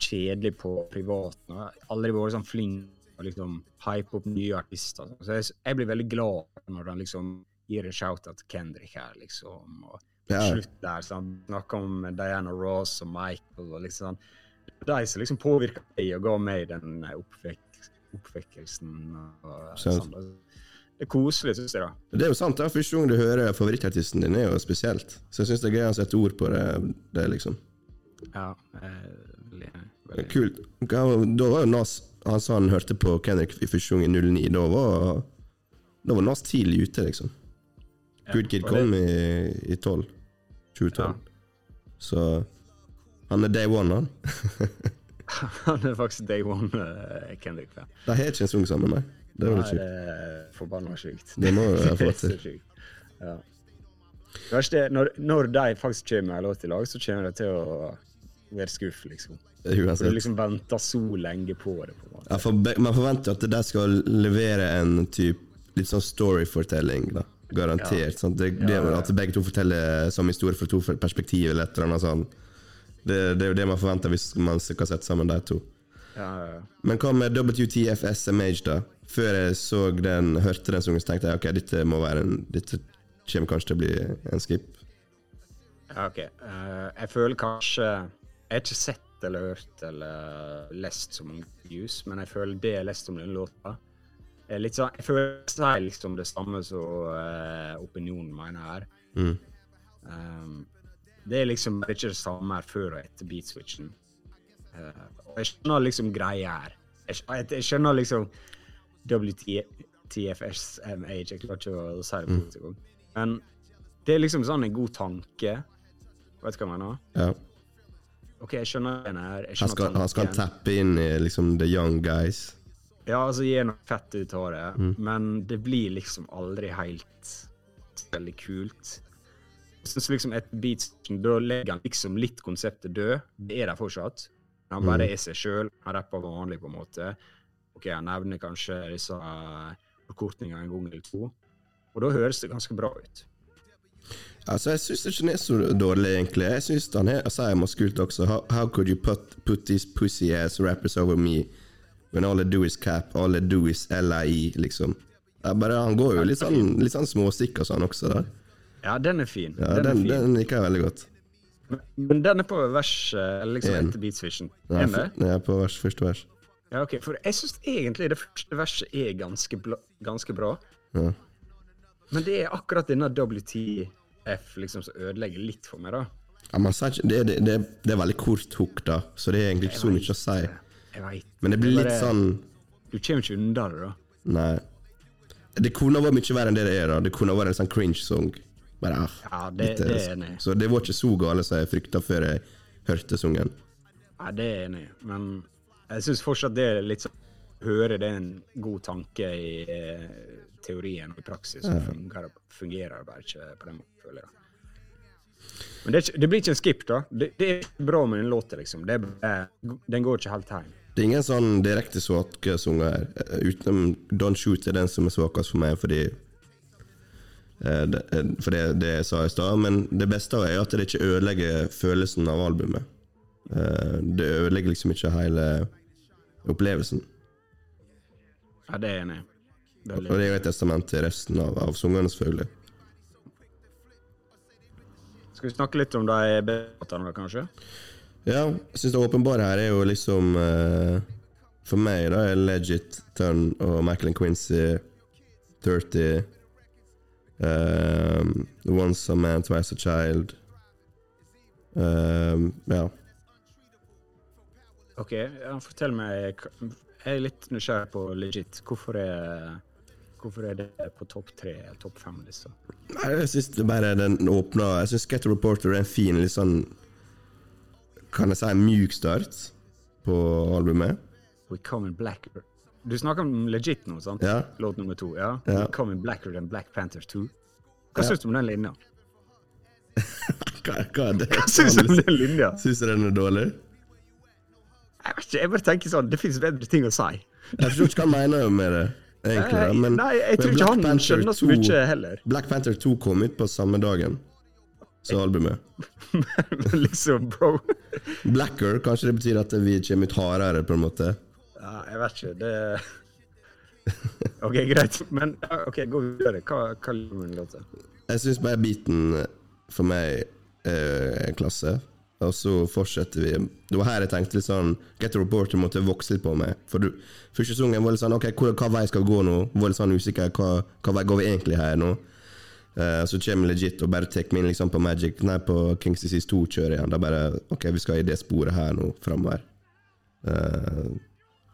kjedelig på privaten. har Aldri vært sånn flink og liksom hype opp nye artister. Så jeg, jeg blir veldig glad når han liksom gir en shout-out til Kendrick her, liksom. Og Ja. slutt der. sånn, Snakker om Diana Ross og Michael og liksom De som liksom påvirka meg og ga meg den eh, oppvek oppvekkelsen. Og, sånn. Det er koselig, syns jeg. da. Det er jo sant. det er Første gang du hører favorittartisten din, er jo spesielt. Så jeg syns det er gøy å sette ord på det. det liksom. Ja, eh, veldig, veldig. Kult. Da var jo Nas Han sa han hørte på Kendrick i første gang i 09. Da var, da var Nas tidlig ute, liksom. Good Kid kom det- i, i 12. 2012. Ja. Så han er day one, han. Han er faktisk day one uh, Kendrick-fan. De har ikke en sang sammen, nei. Det er litt sjukt. det er forbanna sjukt. Det må jeg få Det til. Ja. Det når, når de faktisk kommer med en låt i lag, så kommer de til å være skuff, liksom. Uansett. du liksom venter så lenge på det. på. Ja, for man forventer at det der skal levere en typ litt sånn storyfortelling, da. Garantert. sant? Det, det, At begge to forteller samme historie fra to perspektiv, eller et eller annet sånt. Det, det er jo det man forventer hvis man skal sette sammen de to. Ja, ja, ja. Men hva med WTF SMH, da? Før jeg så den, hørte den sangen, så tenkte jeg ok, dette må være en Dette kommer kanskje til å bli en skip. Ja, ok. Uh, jeg føler kanskje Jeg har ikke sett eller hørt eller lest så mange views, men jeg føler det jeg har lest om den låta, litt sånn Jeg føler seg liksom det samme som uh, opinionen mener her. Mm. Um, det er liksom ikke det samme her før og etter beat-switchen. Eh, og jeg skjønner liksom greia her. Jeg, jeg, jeg skjønner liksom WTFSMH Jeg klarer ikke å si det på engang. Men det er liksom sånn en god tanke. Vet du hva jeg mener? Ja. OK, jeg skjønner her. Jeg Han skal, han skal tappe inn i liksom the young guys. Ja, altså gi noe fett ut av det, Mm. men det blir liksom aldri helt veldig kult. Jeg synes liksom et beat, Da legger han liksom litt konseptet død. Det er der fortsatt. Han bare Mm. er seg sjøl. Han rapper vanlig, på en måte. Ok, Han nevner kanskje disse eh, forkortningene en gang eller to. Og da høres det ganske bra ut. Altså, Jeg syns ikke den er så dårlig, egentlig. Jeg syns han er sier maskult også. How, how could you put, put these pussy ass rappers over me when all they do is cap, all they do is LIE, liksom? Er bare, han går jo litt sånn, litt sånn småstikk og sånn også, da. Ja, den er fin. Ja, den, den, fin. den liker jeg veldig godt. Men, den er på vers eh, liksom En. etter beatsvision. Ja, Er den det? ja, på vers, første vers. Ja, ok, for jeg syns egentlig det første verset er ganske, ganske bra. Ja. Men det er akkurat denne WTF liksom som ødelegger litt for meg, da. Ja, ikke, det, det, det, det er veldig kort hook, da, så det er egentlig ikke så mye å si. Jeg vet. Men det blir litt sånn Du kommer ikke unna det, da. Nei. Det kunne vært mye verre enn det det er. da Det kunne vært en sånn cringe-song. Bare, ah, Ja, det- litt, det er enig. Så det var ikke så gale som jeg frykta før jeg hørte sungen. Nei, det er enig men jeg syns fortsatt det er litt sånn Høre det er en god tanke i eh, teorien og i praksis, så fungerer, fungerer det bare ikke på den måten, føler jeg. Men det, ikke, det blir ikke en skip, da. Det, det er bra med den låta, liksom. Det den går ikke helt hjem. Det er ingen sånn direkte svake sanger her, utenom Don't Shoot er den som er svakest for meg, fordi eh, det, eh, For det, det jeg sa i stad. Men det beste er at det ikke ødelegger følelsen av albumet. Eh, Det ødelegger liksom ikke hele opplevelsen. Ja, det er jeg enig i. Og det er jo et testament til resten av, av sangene, selvfølgelig. Skal vi snakke litt om de B-låtene, kanskje? Ja, jeg syns det åpenbare her er jo liksom uh, For meg, da, er Legit, Turn og Michael and Quincy 30 um, Once a Man, Twice a Child um, Ja. OK, fortell meg Jeg er litt nysgjerrig på legit. Hvorfor er, hvorfor er det på topp tre, topp fem, liksom? Nei, Jeg syns det bare den åpna Jeg syns a Reporter er en fin, litt sånn Kan jeg si mjuk start på albumet. We come in blacker. Du snakker om legit nå, sant? Ja. Låt nummer to. ja? Ja. We come in blacker than Black Panther 2. Hva Ja. syns du om den linja? Hva, hva er det? Hva syns du om den linja? Syns du den er dårlig? Jeg vet ikke, jeg bare tenker sånn, det fins bedre ting å si. Jeg forstår ikke hva han mener med det, egentlig. da, men, Nei, jeg tror ikke han Panther skjønner så mye heller. Black Panther 2 kom ut på samme dagen som albumet. Men liksom, bro Blacker, kanskje det betyr at vi kommer ut hardere, på en måte. Ja, jeg vet ikke. Det OK, greit. Men ok, gå videre. Hva, hva liker du med låta? Jeg syns bare beaten for meg er klasse. Og så fortsetter vi. Det var her jeg tenkte litt sånn Get a Reporter måtte vokse litt på meg. For du, første sesongen var litt sånn Ok, hva, hva vei skal vi gå nå? Var litt sånn usikker. Hva, hva vei går vi egentlig her nå? Uh, så kommer legit og bare tar meg inn liksom på Magic Nei, på Kings Disease 2 kjører igjen. Da bare Ok, vi skal i det sporet her nå framover. Uh,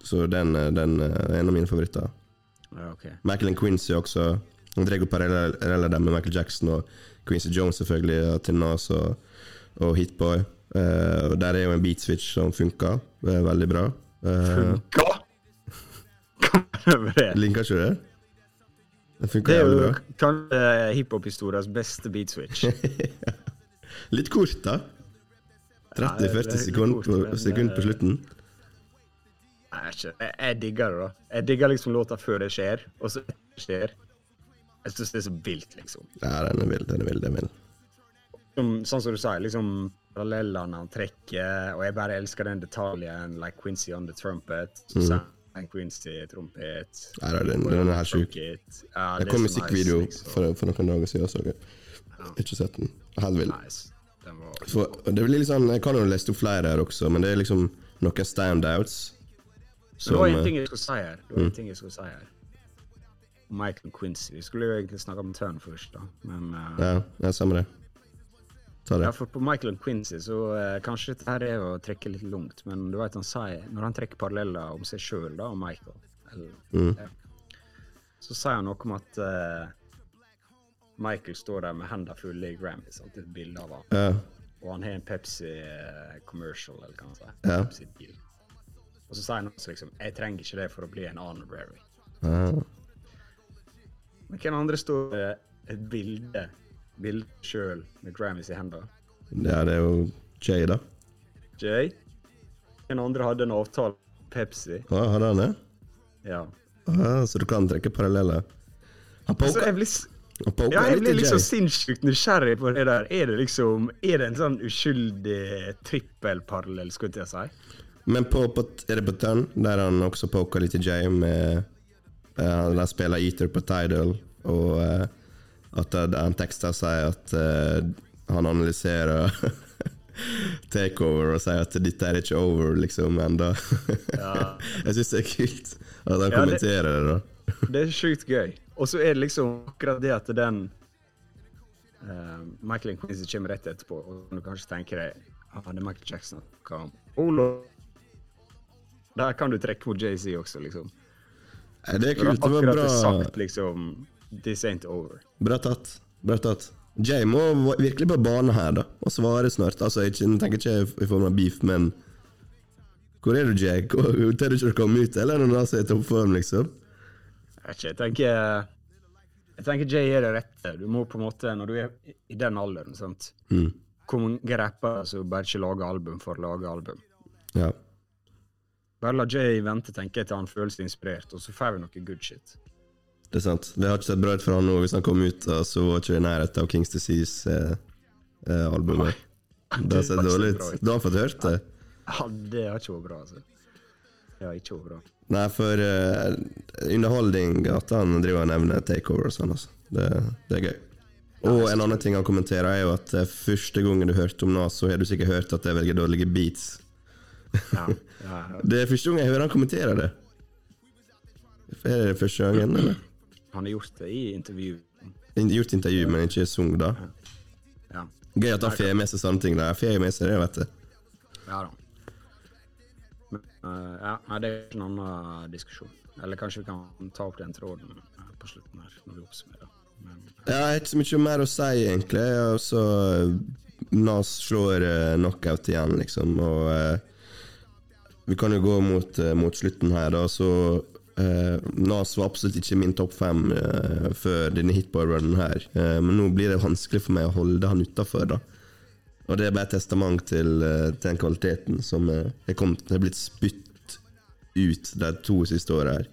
så den, den er en av mine favoritter. Okay. ok. Michael and Quincy også. Han drar paralleller med Michael Jackson og Quincy Jones, selvfølgelig, og Tinnas og, og Hitboy. Og der er jo en beat switch som funker uh, veldig bra. Uh, funka?! Linka ikke det? Den funka jævlig bra. Det er jo kanskje hiphop-historias beste beat switch. Litt kort, da. Ja, det- det 30-40 er sekunder på, sekund på eh, slutten. Jeg, jeg digger det, da. Jeg digger liksom låta før det skjer, og så skjer. Jeg syns det er så vilt, liksom. Ja, den er vill, den er vill, den er vill. Som, sånn som du sier, liksom parallellene han trekker, og jeg bare elsker den detaljen, like Quincy on the trumpet. Så Mm. sang Quincy trompet. Da, den, den er sjuk. Ja, Det kom musikkvideo nice, liksom. for, for noen dager siden. Så jeg har ikke sett den. Helt vill. Nice. Den var For, det blir litt sånn, Jeg kan jo lese opp flere her også, men det er liksom noen standouts. Som, det var en eh, ting jeg skulle si her. Det var en ting jeg skulle si her. Michael Quincy. Vi skulle jo egentlig snakke om Tørn først, da. Men uh, Ja, ja samme det. Ja, for på Michael Quincy så eh, kanskje dette her er å trekke litt langt, men du vet han sier Når han trekker paralleller om seg sjøl og Michael, eller, Mm. ja, så sier han noe om at eh, Michael står der med hendene fulle i Grammys, alltid Et bilde av han. Ja, Og han har en Pepsi-commercial, eller hva han sier. Ja. Pepsi-bil. Og så sier han også liksom Jeg trenger ikke det for å bli en honorary. ja. Men hvem andre står med et bilde bilde sjøl med Grammys i hendene? ja, det er jo Jay, da. Jay? En andre hadde en avtale med Pepsi. Å, hadde han det? Ja. Ja, så du kan trekke paralleller? Han poka altså, ja, jeg blir liksom sinnssykt nysgjerrig på det der. Er det liksom Er det en sånn uskyldig trippelparallell, skulle jeg si? Men på, på, er det på Tønn, der han også poker litt i Jay med uh, Han spiller Eater på Tidal, og eh, at uh, han tekster sier at eh, han analyserer takeover og sier at dette er ikke over, liksom, ennå. jeg syns det er kult at han Ja, kommenterer det, da. Det er sjukt gøy. Og så er det liksom akkurat det at den uh, Michael Quincy kommer rett etterpå, og du kanskje tenker deg ah, det er Michael Jackson. Hva om Olo? Der kan du trekke mot JC også, liksom. Det er kult. Det var akkurat bra, sagt liksom This ain't over. bra tatt. Bra tatt. Jay må virkelig på bane her, da, og svare snart. Altså, jeg tenker ikke i form av beef, men Hvor er du, Jay? Tør du ikke å komme ut, eller når du er i toppform, liksom? Jeg tenker Jeg tenker Jay er det rette. Du må på en måte, når du er i- i den alderen, sant Mm. Hvor mange rappere som bare ikke lager album for å lage album? Ja. Bare la Jay vente, tenker jeg, til han føler seg inspirert, og så får vi noe good shit. Det er sant. Det har ikke sett bra ut for han nå. Hvis han kom ut, så var ikke i nærheten av Kings Disease eh, eh. Det har sett dårlig ut. Du har fått hørt det? Ja, det har ikke vært bra, altså. Det har ikke vært bra. Nei, for uh, underholdning at han driver og nevner takeover og sånn, altså. Det, det er gøy. Og en annen ting han kommenterer, er jo at eh, første gangen du hørte om Nas, så har du sikkert hørt at det er veldig dårlige beats. Ja, ja, ja. Det er første gang jeg hører han kommentere det. Er det første gangen, eller? Han har gjort det i intervju. Gjort intervju, men ikke sunget, da. Ja. Gøy at han får med seg sånne ting. Jeg får med seg det, vet du. Ja da. Men, uh, ja, det er en annen diskusjon. Eller kanskje vi kan ta opp den tråden eh, på slutten her, når vi oppsummerer. Men Ja, jeg har ikke så mye mer å si, egentlig. Og så eh, Nas slår uh, knockout igjen, liksom. Og uh, vi kan jo gå mot, eh, mot slutten her, da. Så eh, Nas var absolutt ikke min topp fem uh, før denne hitboy-runnen her. uh, men nå blir det vanskelig for meg å holde han utafor, da. Og det er bare et testament til, til den kvaliteten som er, kommet, er blitt spytt ut de to siste åra her.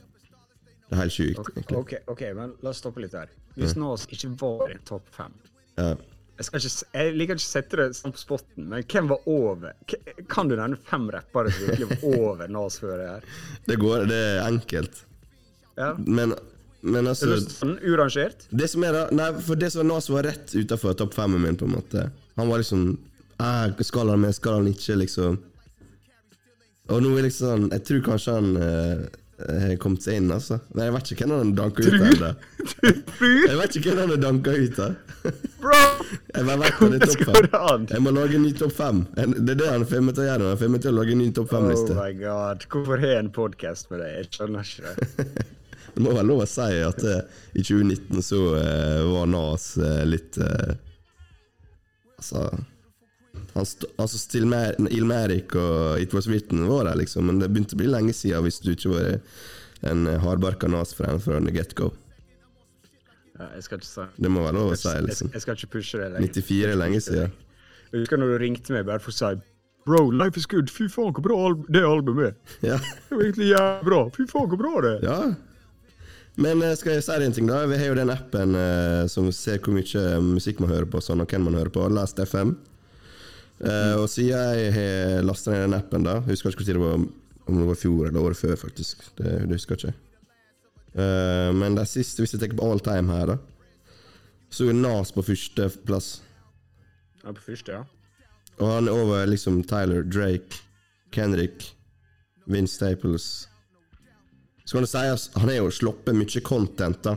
Det er helt sjukt, egentlig. ok, ok, men la oss stoppe litt der. Hvis Nas ikke var topp fem Ja. Jeg, ikke, jeg liker ikke å sette det sånn på spotten, men hvem var over? Kan du nevne fem rappere som virkelig var over Nas før det her? Det går, det er enkelt. Ja. Men, men Er altså du sånn urangert? Det som er da Nei, for det som Nas var rett utafor topp femmen min, på en måte. Han var liksom eh, Skal han med, skal han ikke, liksom? Og nå er liksom Jeg tror kanskje han eh, kommet seg inn, altså. Men jeg vet ikke hvem han danka ut ennå. Jeg vet ikke hvem han har danka ut av. Bro! Jeg bare vet det er topp fem. Jeg må lage en ny topp fem. Det er det han får meg til å gjøre. Han får meg til å lage en ny topp fem-liste. Oh my god. Hvorfor har jeg en podkast med deg? Jeg skjønner ikke det. Det må være lov å si at eh, i 2019 så uh, var Nas uh, litt Altså altså Stilmer Ilmerik og It Was Written var der, liksom, men det begynte å bli lenge siden hvis du ikke var en hardbarka Nas-fan fra the get-go. Ja, jeg skal ikke si Det må være lov å si, liksom. jeg skal ikke pushe det lenger. 94 er lenge siden. Jeg husker når du ringte meg bare for å si Bro, Life is good. Fy faen, hvor bra al det albumet er. Ja. Det var egentlig jævlig bra. Fy faen, hvor bra det er. ja. Men eh, skal jeg si deg en ting, da? Vi har jo den appen eh, som ser hvor mye musikk man hører på, sånn, og hvem man hører på. Last FM. Eh, og siden jeg har lasta ned den appen, da Jeg husker ikke hvor tid det var, om det var i fjor eller året før, faktisk. Det, det husker jeg ikke. Eh, men det siste, hvis jeg tenker på all time her, da, så er Nas på førsteplass. Ja, på første, ja. Og han er over liksom Tyler, Drake, Kendrick, Vince Staples Så kan si at han har jo sluppet mye content, da.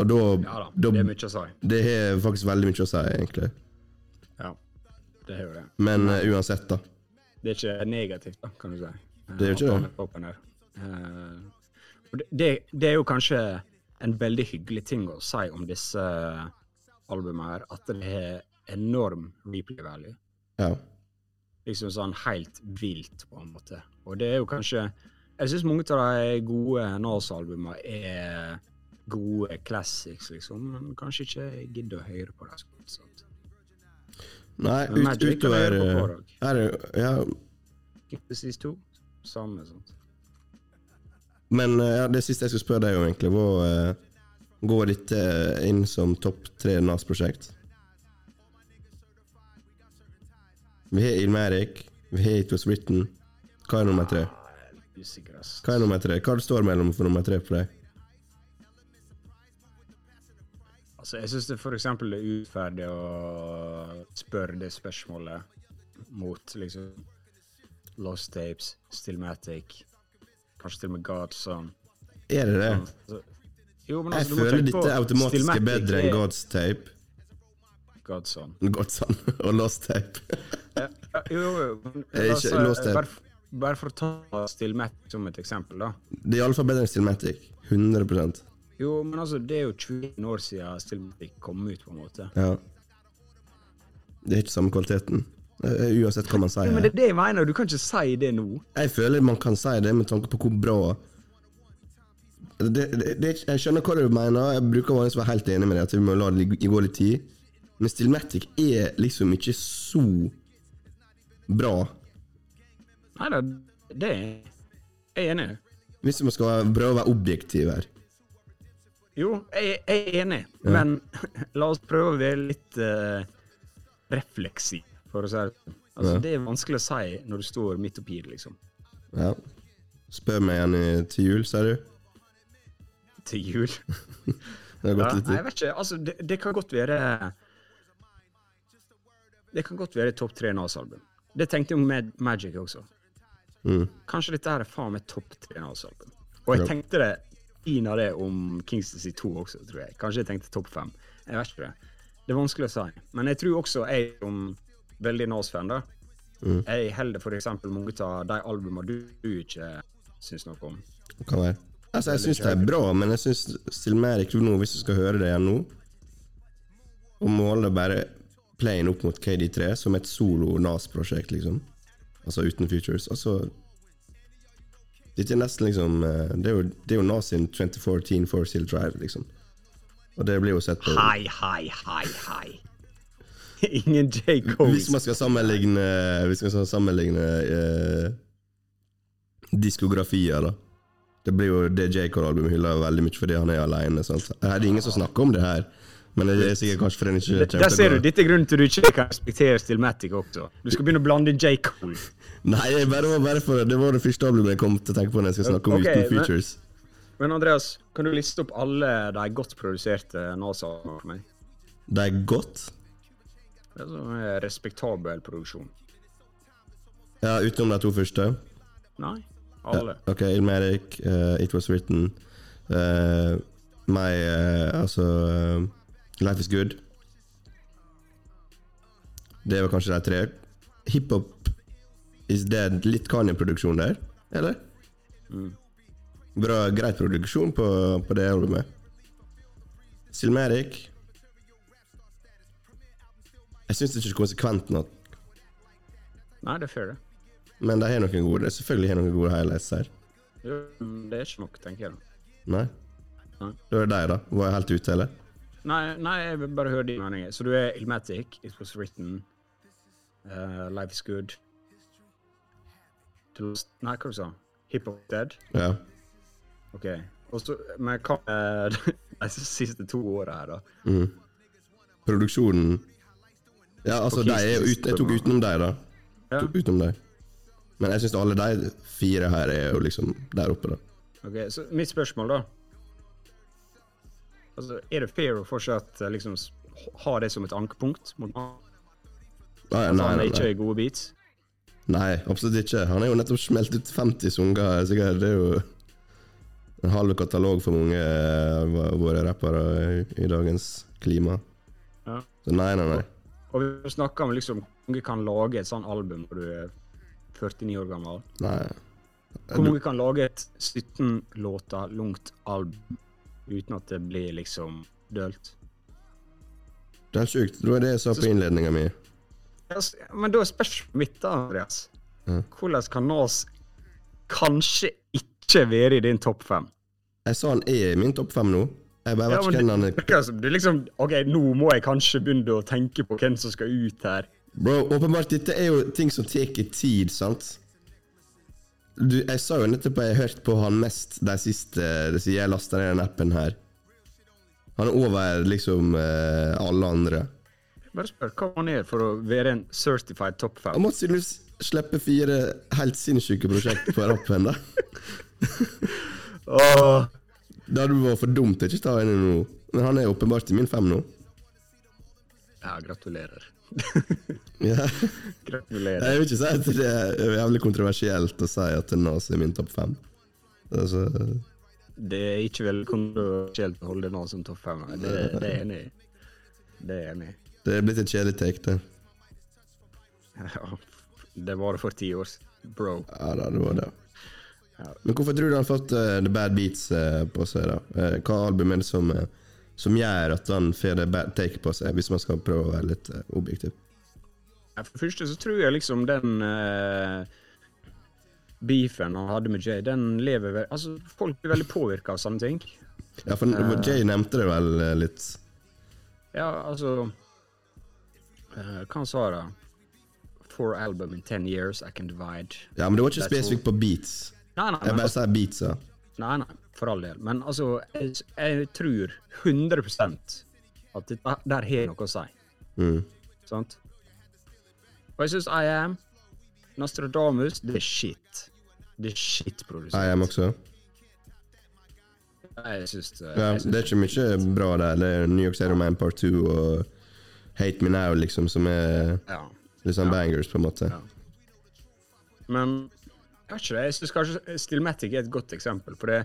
Og da, Ja da det er mye å si. Det har faktisk veldig mye å si, egentlig. Det er jo det. Men uh, uansett, da. Det er ikke negativt, da, kan du si. Det er jo ikke det. open her. Eh, det, det, er jo kanskje en veldig hyggelig ting å si om disse albumene her, at det har enorm replay value. Ja. Liksom sånn helt vilt, på en måte. Og det er jo kanskje Jeg syns mange av de gode Nas-albumene er gode classics, liksom, men kanskje ikke gidder å høre på det. Nei, ut, Magic utover eh, er, Ja, Precis to. Samme sånt. men eh, ja, det siste jeg skulle spørre deg om, egentlig, var eh, Går dette inn som topp tre NAS-prosjekt? Vi har Ilmerik, vi har It Was Written. Hva er nummer tre? Ah. Hva er nummer tre? Hva står mellom for nummer tre på deg? Altså, jeg syns det eksempel er uferdig å spørre det spørsmålet mot liksom Lost Tapes, Stillmatic, kanskje til og med Godson. Er det det? Altså, jo, men Jeg altså, du føler dette automatisk Stillmatic bedre enn God's Tape. Godson. Godson og Lost Tape. Jo, jo, Jeg si- Lost Tape. Bare, bare for å ta Stillmatic som et eksempel, da. Det er iallfall bedre enn Stillmatic. 100 Jo, men altså, det er jo 21 år siden Stillmatic kom ut, på en måte. Ja. Det er ikke samme kvaliteten. Eh, Uansett hva man sier. Ja, men det er det jeg mener, du kan ikke si det nå. Jeg føler man kan si det med tanke på hvor bra det, det, det, Jeg skjønner hva du mener, jeg bruker vanligvis å være helt enig med deg, at vi må la det gå litt tid. Men Stillmatic er liksom ikke så bra. Nei da, det er jeg enig i. Hvis man skal prøve å være objektiv her. Jo, jeg, jeg er enig, men la oss prøve å være litt uh, refleksiv, for å si det sånn. Altså, Ja. Det er vanskelig å si når du står midt oppi det, liksom. Ja. Spør meg igjen i- til jul, sier du? Til jul. Det har Ja, litt tid. jeg vet ikke, altså, det, det kan godt være Det kan godt være topp tre Nas-album. Det tenkte jeg om Mag Magic også. Mm. Kanskje dette her er faen meg topp tre Nas-album. Og jeg Ja. tenkte det inn av det om Kingston 2 også, tror jeg. Kanskje jeg tenkte topp fem. Jeg vet ikke det. Det er vanskelig å si. Men jeg tror også jeg som veldig Nas-fan, da, Mm. jeg holder eksempel mange av de albumene du, du ikke syns noe om. Kan være. Altså, jeg syns det er bra, men jeg syns ikke nå, hvis du skal høre det igjen nå Og måle bare playen opp mot KD3 som et solo NAS-prosjekt, liksom. Altså uten features. Altså Dette er nesten liksom eh, Det er jo, det er jo Nazin sin 2014 Four Seal Drive, liksom. Og det blir jo sett på Hei, hei, hei, hei. Ingen J. Cole. Hvis man skal sammenligne Hvis man skal sammenligne eh, diskografier, da. Det blir jo det J. Cole-albumet hyller veldig mye fordi han er alene. Sant? Her er det ingen som snakker om det her, men det er sikkert kanskje fordi den ikke Der ser du, dette er grunnen til at du ikke kan respektere Stillmatic også. Du skal begynne å blande J. Cole. Nei, det var bare for, det var det første albumet jeg kom til å tenke på når jeg skal snakke om okay, uten features. Men Andreas, kan du liste opp alle de godt produserte NASA-ene for meg? De er godt. Det er sånn eh, respektabel produksjon. Ja, utenom de to første. Nei, alle. Ok, Ilmatic, uh, It Was Written, uh, My uh, Altså eh, Life Is Good. Det var kanskje de tre. Hiphop Is Dead. Litt Kanye-produksjon der, eller? Bra, Greit produksjon på, på det albumet. Silmatic Jeg syns det ikke er konsekvent nok, Nei, det er fair, det. men de har noen gode Selvfølgelig har noen gode highlights her. Jo, Det er ikke nok, tenker jeg. Nei? Nei. Det deg, da. Var jeg helt ute, eller? Nei, nei, jeg vil bare høre dine meninger. Så du er Ilmatic, It Was Written, uh, Life Is Good To Nei, hva du sa du? Hip Hop Dead? Ja. OK. Også, men hva med de siste to åra her, da? Mm. Produksjonen Ja, altså, de er ut, jeg tok utenom deg, da. Ja. Tok utenom deg. Men jeg syns alle de fire her er jo liksom der oppe, da. Ok, Så mitt spørsmål, da. Altså, Er det fair å fortsatt eh, liksom ha det som et ankepunkt? mot nei, nei, Altså, nei, han er ikke nei. i gode beats? nei, absolutt ikke. Han er jo nettopp smelt ut 50 sanger. sikkert. Det er jo en halv katalog for mange av våre rappere i, i dagens klima. Ja. Så nei, nei, nei. Og vi snakker om liksom hvor mange kan lage et sånt album når du er 49 år gammel. nei. Hvor mange kan lage et 17 låter langt album uten at det blir liksom dølt? Det er sjukt. Det var det jeg sa på innledninga mi. Men da er spørsmålet mitt, da, Andreas. Mm. Hvordan kan Nas kanskje ikke være i din topp fem? Jeg sa han er i min topp fem nå. Jeg bare vet ikke hvem han er. du liksom OK, nå må jeg kanskje begynne å tenke på hvem som skal ut her. Bro, åpenbart, dette er jo ting som tar tid, sant? Du, jeg sa jo nettopp at jeg har hørt på han mest de siste siden jeg lasta ned den appen her. Han er over liksom uh, alle andre. Bare spør hva han er for å være en certified top fan. Han måtte tydeligvis slippe fire helt sinnssyke prosjekt på rappen, da. oh. Det hadde vært for dumt å ikke ta henne nå. Men han er åpenbart i min fem nå. Ja, gratulerer. Ja. Gratulerer. Jeg vil ikke si at det er jævlig kontroversielt å si at Nas er min topp fem. Altså, Det er ikke veldig kontroversielt å holde Nas som topp fem. Det, det er enig i. Det er enig det er blitt et kjedelig take, det. Ja, det var det for ti år siden. Bro. Ja da, det var det. Men hvorfor tror du han har fått uh, The Bad Beats uh, på seg, da? Uh, hva album er det som, eh, som gjør at han får det bad take på seg, hvis man skal prøve å være litt uh, objektiv? For det første så tror jeg liksom den uh, beefen han hadde med Jay, den lever Altså, folk blir veldig påvirka av sånne ting. Ja, for uh, Jay nevnte det vel uh, litt. Ja, altså Hva han sa da? Four album in ten years, I can divide. Ja, men det var ikke spesifikt på beats. Nei, nei, Jeg bare bare sier ja. nei, nei, for all del. Men altså, jeg, jeg tror 100 at dette der har noe å si. Mm. Sant? Og jeg syns I Am, Nostradamus, det er shit. Det er shit produsert. I am også. Jeg syns det. Ja, det er ikke mye bra der. Det er New York City Man Part 2 og Hate Me Now, liksom, som er ja. litt sånn Ja. bangers, på en måte. Ja. Men jeg vet ikke, det, jeg syns kanskje Stillmatic er et godt eksempel. For det,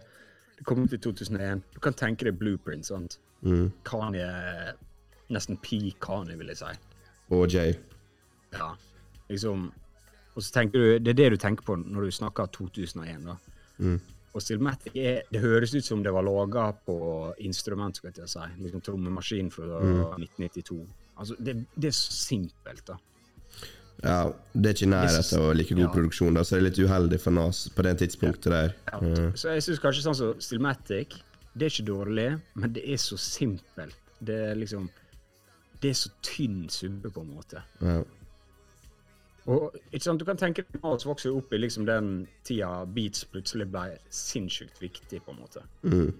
det kom ut i 2001. Du kan tenke deg Blueprint. sant? Mm. Kanye Nesten peak Kanye, vil jeg si. Og Jay. Ja, liksom Og så tenker du, Det er det du tenker på når du snakker 2001. da. Mm. Og Stillmatic er, det høres ut som det var laga på instrument, skal jeg si. Liksom trommemaskin fra Mm. 1992. Altså, det, det er så simpelt, da. Ja, det er ikke i nærheten av like god Ja. produksjon, da, så det er litt uheldig for Nas på det tidspunktet der. Ja, Mm. Så jeg syns kanskje sånn som Stillmatic, det er ikke dårlig, men det er så simpelt. Det er liksom Det er så tynn subbe, på en måte. Ja. Og ikke sant, Du kan tenke deg at vokser opp i liksom den tida beats plutselig ble sinnssykt viktig, på en måte. Mm.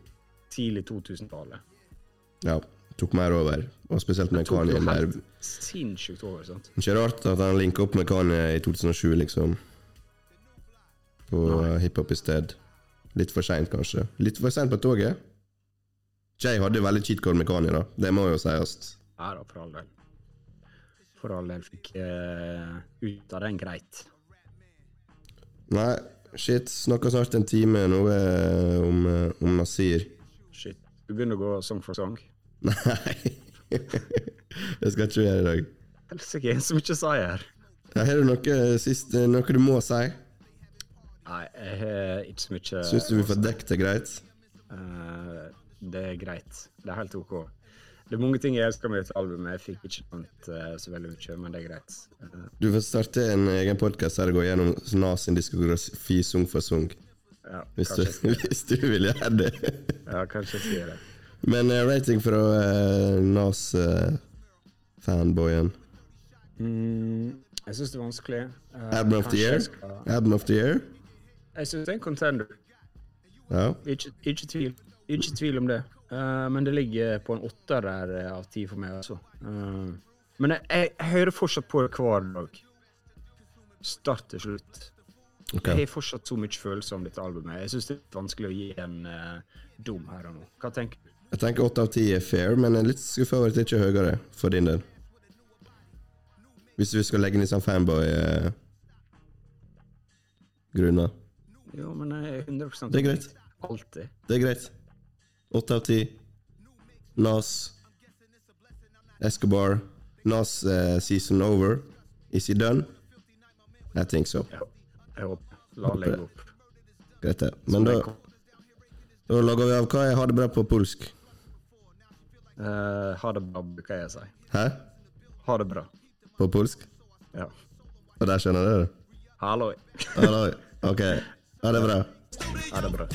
Tidlig 2000-tallet. ja. Tok mer over, og spesielt med Kanye. Der. sinnssykt over, sant. Ikke rart at han linka opp med Kanye i 2007, liksom. På uh, hiphop i sted. Litt for seint, kanskje. Litt for seint på toget. Jay hadde veldig cheat code med Kanye, da. Det må jo sies. Ja da, for all del. For all del fikk uh, ut av den greit. Nei, shit. Snakker snart en time nå eh, om, eh, om Nasir. Shit. Du begynner å gå song for song. Nei. det skal ikke gjøre i dag. Helsike, så mye sa jeg her. Har du noe sist, eh, noe du må si? Nei, jeg har ikke så mye Syns du vi får dekket det greit? Uh, det er greit. Det er helt OK. Det er mange ting jeg elsker med dette albumet. Jeg fikk ikke nevnt uh, så veldig mye, men det er greit. Uh. Du får starte en egen podkast der du går gjennom Nas sin diskografi sung for sung. ja, Hvis, du- hvis du vil gjøre det. ja, kanskje jeg skal gjøre det. Men uh, rating fra uh, Nas-fanboyen. Mm, jeg syns det er vanskelig. Uh, Album of the year? Skal- Album of the year? jeg syns det er en contender. Ja. Ikke, ikke tvil. Ikke tvil om det. Uh, men det ligger på en åtter der eh, av ti for meg, altså. Uh, men jeg, jeg, jeg hører fortsatt på det hver dag. Start til slutt. Okay. Jeg har fortsatt så mye følelser om dette albumet. Jeg syns det er vanskelig å gi en uh, dom her og nå. Hva tenker du? Jeg tenker åtte av ti er fair, men jeg er litt skuffa over at det ikke er høyere for din del. Hvis vi skal legge i sånn fanboy-grunner. Jo, men jeg er 100 Det er greit. Alltid. Det er greit. Åtte av ti. Nas. Escobar. Nas uh, season over. Is he done? I think so. Jeg, jeg håper. La han legge opp. Greit, det. Men da, da lager vi av. Hva ha det bra på polsk? Eh, ha det bra, bruker jeg å si. Hæ? Ha det bra. På polsk? Ja. Og der skjønner du det? Halloi. Halloi. Ok. Ha det bra. Ha det bra.